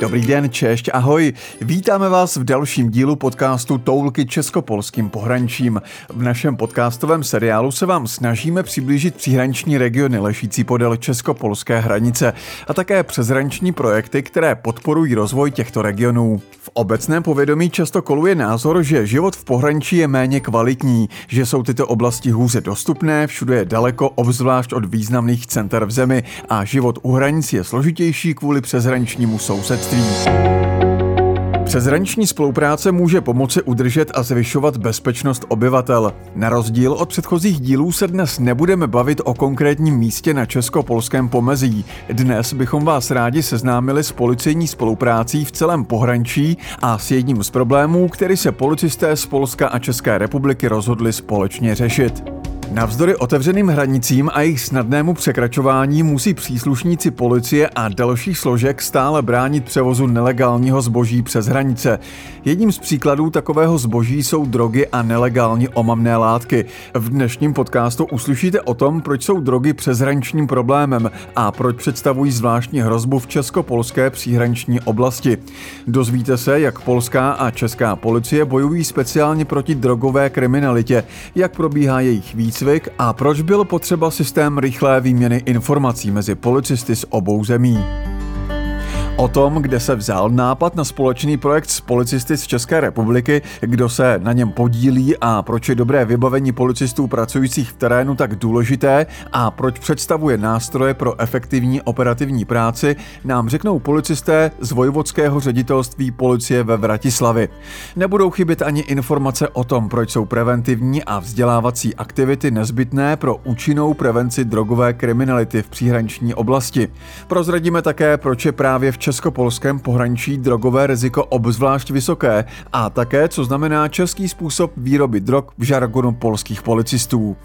Dobrý den, češť, ahoj. Vítáme vás v dalším dílu podcastu Toulky českopolským pohraničím. V našem podcastovém seriálu se vám snažíme přiblížit příhraniční regiony ležící podél českopolské hranice a také přeshraniční projekty, které podporují rozvoj těchto regionů. V obecném povědomí často koluje názor, že život v pohraničí je méně kvalitní, že jsou tyto oblasti hůře dostupné, všude je daleko, obzvlášť od významných center v zemi a život u hranic je složitější kvůli přeshraničnímu sousedství sousedství. Přezraniční spolupráce může pomoci udržet a zvyšovat bezpečnost obyvatel. Na rozdíl od předchozích dílů se dnes nebudeme bavit o konkrétním místě na česko-polském pomezí. Dnes bychom vás rádi seznámili s policejní spoluprácí v celém pohraničí a s jedním z problémů, který se policisté z Polska a České republiky rozhodli společně řešit. Navzdory otevřeným hranicím a jejich snadnému překračování musí příslušníci policie a dalších složek stále bránit převozu nelegálního zboží přes hranice. Jedním z příkladů takového zboží jsou drogy a nelegální omamné látky. V dnešním podcastu uslyšíte o tom, proč jsou drogy přeshraničním problémem a proč představují zvláštní hrozbu v česko-polské příhraniční oblasti. Dozvíte se, jak polská a česká policie bojují speciálně proti drogové kriminalitě, jak probíhá jejich výcvik výcvik a proč byl potřeba systém rychlé výměny informací mezi policisty z obou zemí. O tom, kde se vzal nápad na společný projekt s policisty z České republiky, kdo se na něm podílí a proč je dobré vybavení policistů pracujících v terénu tak důležité a proč představuje nástroje pro efektivní operativní práci, nám řeknou policisté z Vojvodského ředitelství policie ve Vratislavi. Nebudou chybět ani informace o tom, proč jsou preventivní a vzdělávací aktivity nezbytné pro účinnou prevenci drogové kriminality v příhraniční oblasti. Prozradíme také, proč je právě v česko-polském pohraničí drogové riziko obzvlášť vysoké a také, co znamená český způsob výroby drog v žargonu polských policistů.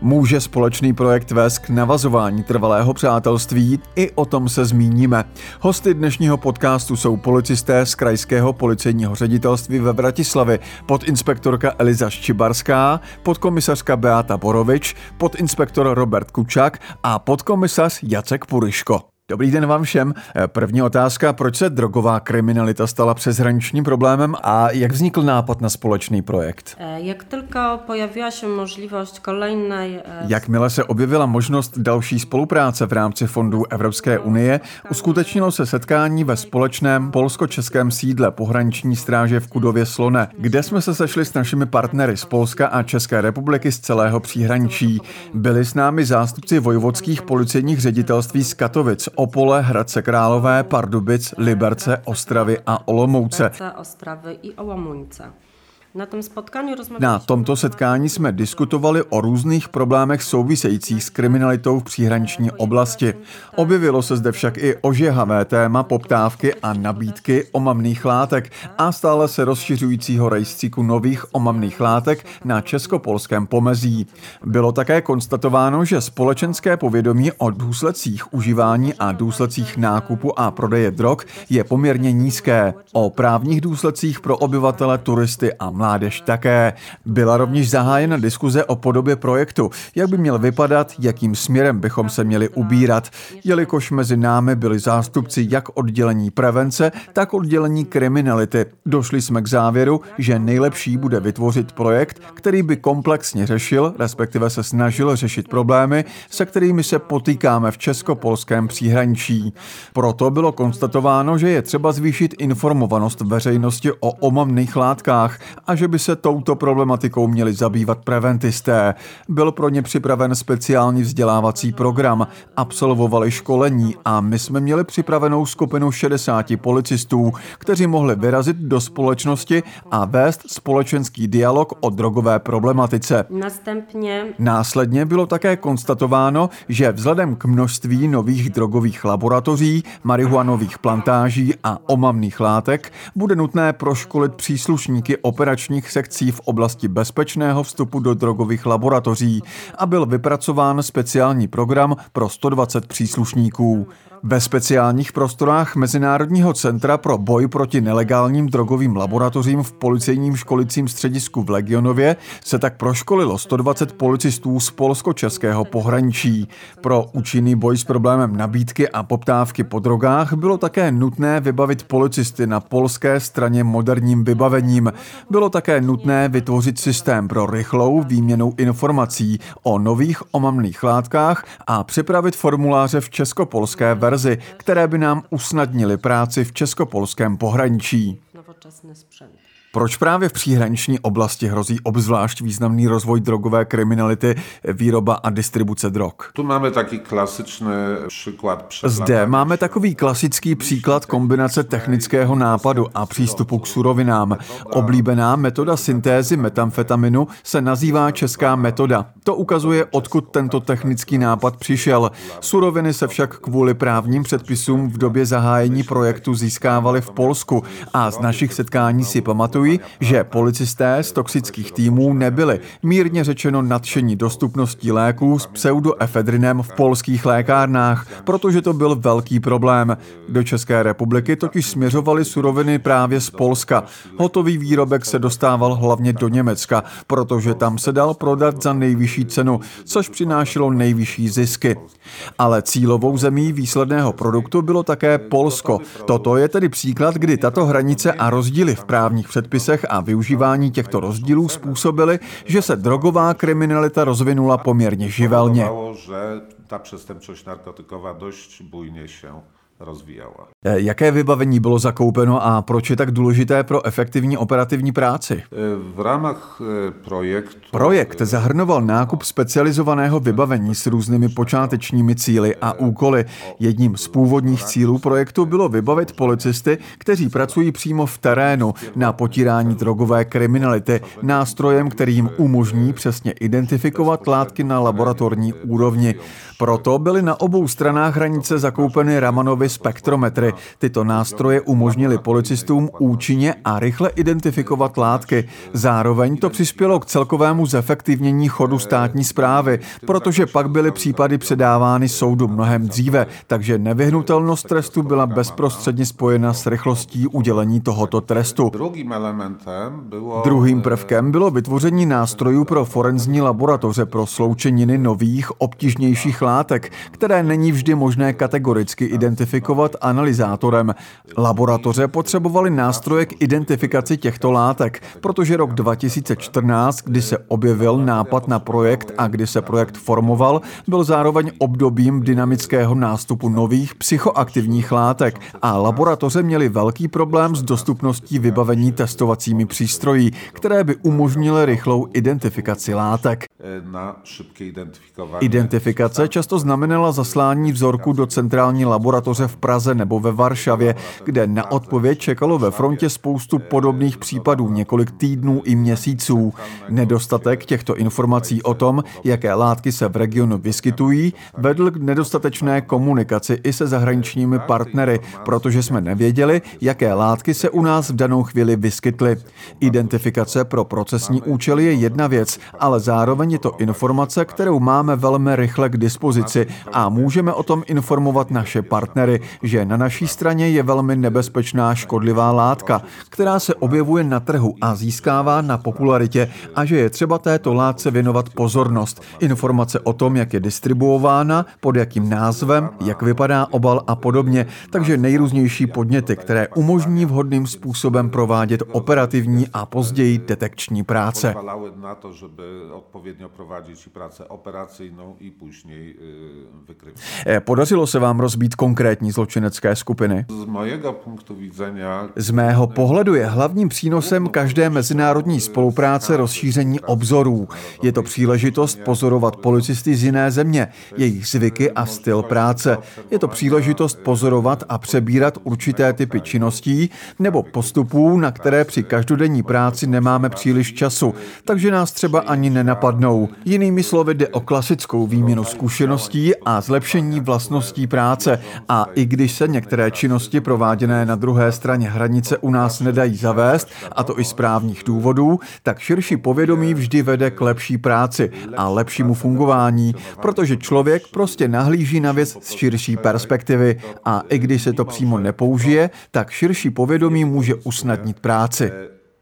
Může společný projekt vést k navazování trvalého přátelství? I o tom se zmíníme. Hosty dnešního podcastu jsou policisté z Krajského policejního ředitelství ve Vratislavi, podinspektorka Eliza Ščibarská, podkomisařka Beata Borovič, podinspektor Robert Kučák a podkomisař Jacek Puriško. Dobrý den vám všem. První otázka, proč se drogová kriminalita stala přeshraničním problémem a jak vznikl nápad na společný projekt? E, jak tylko pojawiła się możliwość kolejnej... E, Jakmile se objevila možnost další spolupráce v rámci fondů Evropské unie, uskutečnilo se setkání ve společném polsko-českém sídle pohraniční stráže v Kudově Slone, kde jsme se sešli s našimi partnery z Polska a České republiky z celého příhraničí. Byli s námi zástupci vojvodských policejních ředitelství z Katovic, Opole, Hradce Králové, Pardubic, Liberce, Ostravy a Olomouce. Na, tom Na tomto setkání jsme diskutovali o různých problémech souvisejících s kriminalitou v příhraniční oblasti. Objevilo se zde však i ožehavé téma poptávky a nabídky omamných látek a stále se rozšiřujícího rejstříku nových omamných látek na českopolském pomezí. Bylo také konstatováno, že společenské povědomí o důsledcích užívání a důsledcích nákupu a prodeje drog je poměrně nízké. O právních důsledcích pro obyvatele, turisty a mladé mládež také. Byla rovněž zahájena diskuze o podobě projektu, jak by měl vypadat, jakým směrem bychom se měli ubírat, jelikož mezi námi byli zástupci jak oddělení prevence, tak oddělení kriminality. Došli jsme k závěru, že nejlepší bude vytvořit projekt, který by komplexně řešil, respektive se snažil řešit problémy, se kterými se potýkáme v česko-polském příhraničí. Proto bylo konstatováno, že je třeba zvýšit informovanost veřejnosti o omamných látkách a že by se touto problematikou měli zabývat preventisté. Byl pro ně připraven speciální vzdělávací program, absolvovali školení a my jsme měli připravenou skupinu 60 policistů, kteří mohli vyrazit do společnosti a vést společenský dialog o drogové problematice. Następně... Následně bylo také konstatováno, že vzhledem k množství nových drogových laboratoří, marihuanových plantáží a omamných látek bude nutné proškolit příslušníky operační operačních sekcí v oblasti bezpečného vstupu do drogových laboratoří a byl vypracován speciální program pro 120 příslušníků. Ve speciálních prostorách Mezinárodního centra pro boj proti nelegálním drogovým laboratořím v policejním školicím středisku v Legionově se tak proškolilo 120 policistů z polsko-českého pohraničí. Pro účinný boj s problémem nabídky a poptávky po drogách bylo také nutné vybavit policisty na polské straně moderním vybavením. Bylo také nutné vytvořit systém pro rychlou výměnu informací o nových omamných látkách a připravit formuláře v českopolské verzi verzi, které by nám usnadnily práci v českopolském pohraničí. Proč právě v příhraniční oblasti hrozí obzvlášť významný rozvoj drogové kriminality, výroba a distribuce drog? Tu máme taky klasický příklad. Zde máme takový klasický příklad kombinace technického nápadu a přístupu k surovinám. Oblíbená metoda syntézy metamfetaminu se nazývá česká metoda. To ukazuje, odkud tento technický nápad přišel. Suroviny se však kvůli právním předpisům v době zahájení projektu získávaly v Polsku a z našich setkání si pamatuju, Konstatuji, že policisté z toxických týmů nebyli mírně řečeno nadšení dostupností léků s pseudoefedrinem v polských lékárnách, protože to byl velký problém. Do České republiky totiž směřovaly suroviny právě z Polska. Hotový výrobek se dostával hlavně do Německa, protože tam se dal prodat za nejvyšší cenu, což přinášelo nejvyšší zisky. Ale cílovou zemí výsledného produktu bylo také Polsko. Toto je tedy příklad, kdy tato hranice a rozdíly v právních předpisech předpisech a využívání těchto rozdílů způsobily, že se drogová kriminalita rozvinula poměrně živelně. Ta przestępczość narkotykowa dość bujnie się rozvíjala. E, jaké vybavení bylo zakoupeno a proč je tak důležité pro efektivní operativní práci? E, v rámach e, projektu... Projekt zahrnoval nákup specializovaného vybavení s různými počátečními cíly a úkoly. Jedním z původních cílů projektu bylo vybavit policisty, kteří pracují přímo v terénu na potírání drogové kriminality, nástrojem, který jim umožní přesně identifikovat látky na laboratorní úrovni. Proto byly na obou stranách hranice zakoupeny Ramanovy spektrometry. Tyto nástroje umožnily policistům účinně a rychle identifikovat látky. Zároveň to přispělo k celkovému zefektivnění chodu státní zprávy, protože pak byly případy předávány soudu mnohem dříve, takže nevyhnutelnost trestu byla bezprostředně spojena s rychlostí udělení tohoto trestu. Druhým prvkem bylo vytvoření nástrojů pro forenzní laboratoře pro sloučeniny nových, obtížnějších látek, které není vždy možné kategoricky identifikovat analyzátorem. Laboratoře potřebovaly nástroje k identifikaci těchto látek, protože rok 2014, kdy se objevil nápad na projekt a kdy se projekt formoval, byl zároveň obdobím dynamického nástupu nových psychoaktivních látek a laboratoře měly velký problém s dostupností vybavení testovacími přístroji, které by umožnily rychlou identifikaci látek. Na Identifikace často znamenala zaslání vzorku do centrální laboratoře v Praze nebo ve Varšavě, kde na odpověď čekalo ve frontě spoustu podobných případů několik týdnů i měsíců. Nedostatek těchto informací o tom, jaké látky se v regionu vyskytují, vedl k nedostatečné komunikaci i se zahraničními partnery, protože jsme nevěděli, jaké látky se u nás v danou chvíli vyskytly. Identifikace pro procesní účely je jedna věc, ale zároveň je to informace, kterou máme velmi rychle k dispozici a můžeme o tom informovat naše partnery, že na naší straně je velmi nebezpečná škodlivá látka, která se objevuje na trhu a získává na popularitě a že je třeba této látce věnovat pozornost. Informace o tom, jak je distribuována, pod jakým názvem, jak vypadá obal a podobně, takže nejrůznější podněty, které umožní vhodným způsobem provádět operativní a později detekční práce. Odpowiednio prowadzić pracę operacyjną i później vykrywać. Eh, podařilo se vám rozbít konkrétní zločinecké skupiny? Z mojego punktu widzenia... Z mého pohledu je hlavním přínosem každé mezinárodní spolupráce rozšíření obzorů. Je to příležitost pozorovat policisty z jiné země, jejich zvyky a styl práce. Je to příležitost pozorovat a přebírat určité typy činností nebo postupů, na které při každodenní práci nemáme příliš času, takže nás třeba ani nenapadne vládnou. Jinými slovy jde o klasickou výměnu zkušeností a zlepšení vlastností práce. A i když se některé činnosti prováděné na druhé straně hranice u nás nedají zavést, a to i z právních důvodů, tak širší povědomí vždy vede k lepší práci a lepšímu fungování, protože člověk prostě nahlíží na věc z širší perspektivy a i když se to přímo nepoužije, tak širší povědomí může usnadnit práci.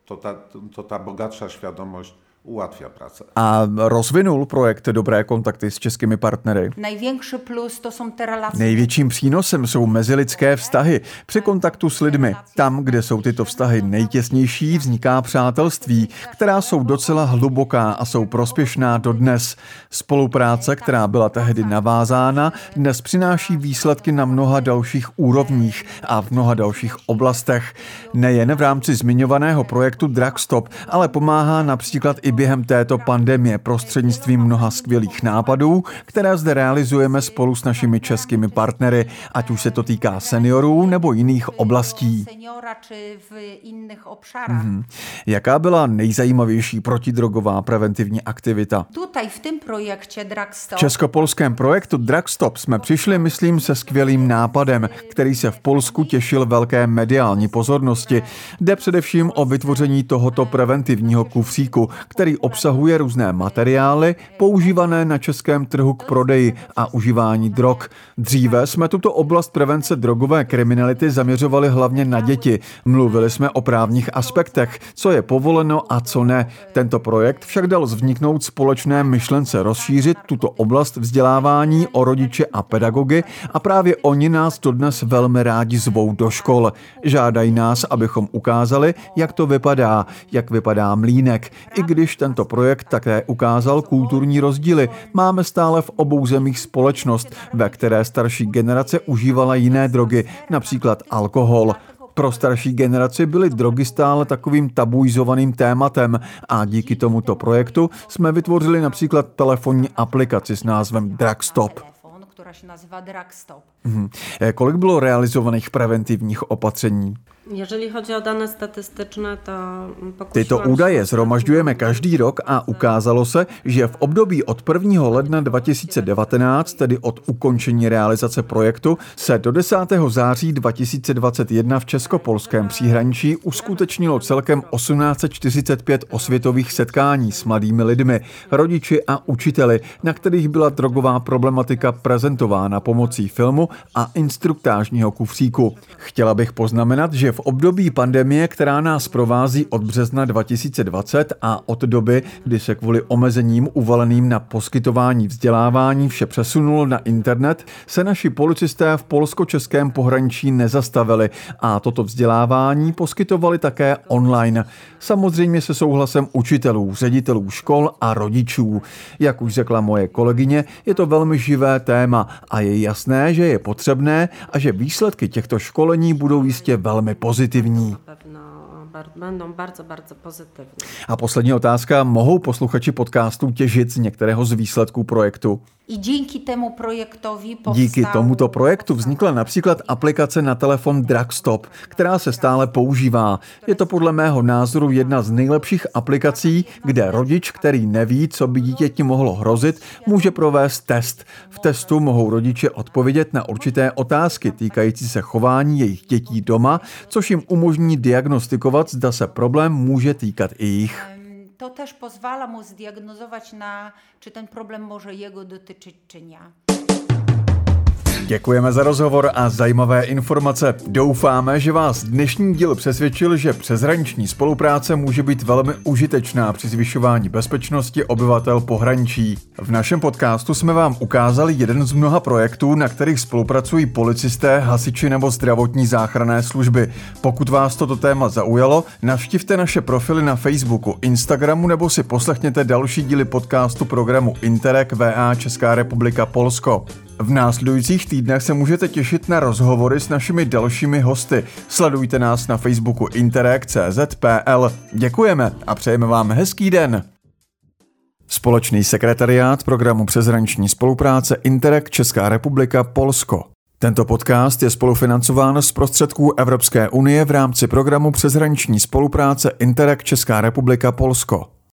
To ta, to ta bogatsza świadomość ułatwia pracę. A rozvinul projekt Dobré kontakty s českými partnery. Największy plus to są te relacje. Největším přínosem jsou mezilidské vztahy při kontaktu s lidmi. Tam, kde jsou tyto vztahy nejtěsnější, vzniká přátelství, která jsou docela hluboká a jsou prospěšná dodnes. Spolupráce, která byla tehdy navázána, dnes přináší výsledky na mnoha dalších úrovních a v mnoha dalších oblastech. Nejen v rámci zmiňovaného projektu Drugstop, ale pomáhá například i během této pandemie prostřednictvím mnoha skvělých nápadů, které zde realizujeme spolu s našimi českými partnery, ať už se to týká seniorů nebo jiných oblastí. Obszarach. Jaká byla nejzajímavější protidrogová preventivní aktivita? V českopolském projektu Drugstop jsme přišli, myslím, se skvělým nápadem, který se v Polsku těšil velké mediální pozornosti. Jde především o vytvoření tohoto preventivního kufříku, který obsahuje různé materiály používané na českém trhu k prodeji a užívání drog. Dříve jsme tuto oblast prevence drogové kriminality zaměřovali hlavně na děti. Mluvili jsme o právních aspektech, co je povoleno a co ne. Tento projekt však dal vzniknout společné myšlence rozšířit tuto oblast vzdělávání o rodiče a pedagogy a právě oni nás dodnes velmi rádi zvou do škol. Žádají nás, abychom ukázali, jak to vypadá, jak vypadá mlínek. I když tento projekt také ukázal kulturní rozdíly, máme stále v obou zemích společnost, ve které starší generace užívala jiné drogy, například alkohol. Pro starší generaci byly drogy stále takovým tabuizovaným tématem a díky tomuto projektu jsme vytvořili například telefonní aplikaci s názvem Drugstop. Się nazywa Drugstop. Mhm. Eh, Kolik bylo realizovaných preventivních opatření? Jeżeli chodzi o dane statystyczne, to Tyto údaje zhromažďujeme každý rok a ukázalo se, že v období od 1. ledna 2019, tedy od ukončení realizace projektu, se do 10. září 2021 v Českopolském příhraničí uskutečnilo celkem 1845 osvětových setkání s mladými lidmi, rodiči a učiteli, na kterých byla drogová problematika prezentována pomocí filmu a instruktážního kufříku. Chtěla bych poznamenat, že v období pandemie, která nás provází od března 2020 a od doby, kdy se kvůli omezením uvaleným na poskytování vzdělávání vše přesunulo na internet, se naši policisté v polsko-českém pohraničí nezastavili a toto vzdělávání poskytovali také online. Samozřejmě se souhlasem učitelů, ředitelů škol a rodičů. Jak už řekla moje kolegyně, je to velmi živé téma a je jasné, že je potřebné a že výsledky těchto školení budou jistě velmi pozitivní. Będą bardzo, bardzo pozytywne. A poslední otázka. Mohou posluchači podcastu těžit z některého z výsledků projektu? I dzięki temu projektowi powstało, Díky tomuto projektu vznikla například aplikace na telefon Drugstop, která se stále používá. Je to podle mého názoru jedna z nejlepších aplikací, kde rodič, který neví, co by dítěti mohlo hrozit, může provést test. V testu mohou rodiče odpovědět na určité otázky týkající se chování jejich dětí doma, což jim umožní diagnostikovat, zda se problém může týkat i jich. To też pozwala mu zdiagnozować, na, czy ten problem może jego dotyczyć, czy nie. Děkujeme za rozhovor a zajímavé informace. Doufáme, že vás dnešní díl přesvědčil, že přeshraniční spolupráce může být velmi užitečná při zvyšování bezpečnosti obyvatel pohraničí. V našem podcastu jsme vám ukázali jeden z mnoha projektů, na kterých spolupracují policisté, hasiči nebo zdravotní záchranné služby. Pokud vás toto téma zaujalo, navštivte naše profily na Facebooku, Instagramu nebo si poslechněte další díly podcastu programu Interreg VA Česká republika Polsko. V následujících týdnech se můžete těšit na rozhovory s našimi dalšími hosty. Sledujte nás na Facebooku Interreg.cz.pl. Děkujeme a přejeme vám hezký den. Společný sekretariát programu přeshraniční spolupráce Interreg Česká republika Polsko. Tento podcast je spolufinancován z prostředků Evropské unie v rámci programu přeshraniční spolupráce Interreg Česká republika Polsko.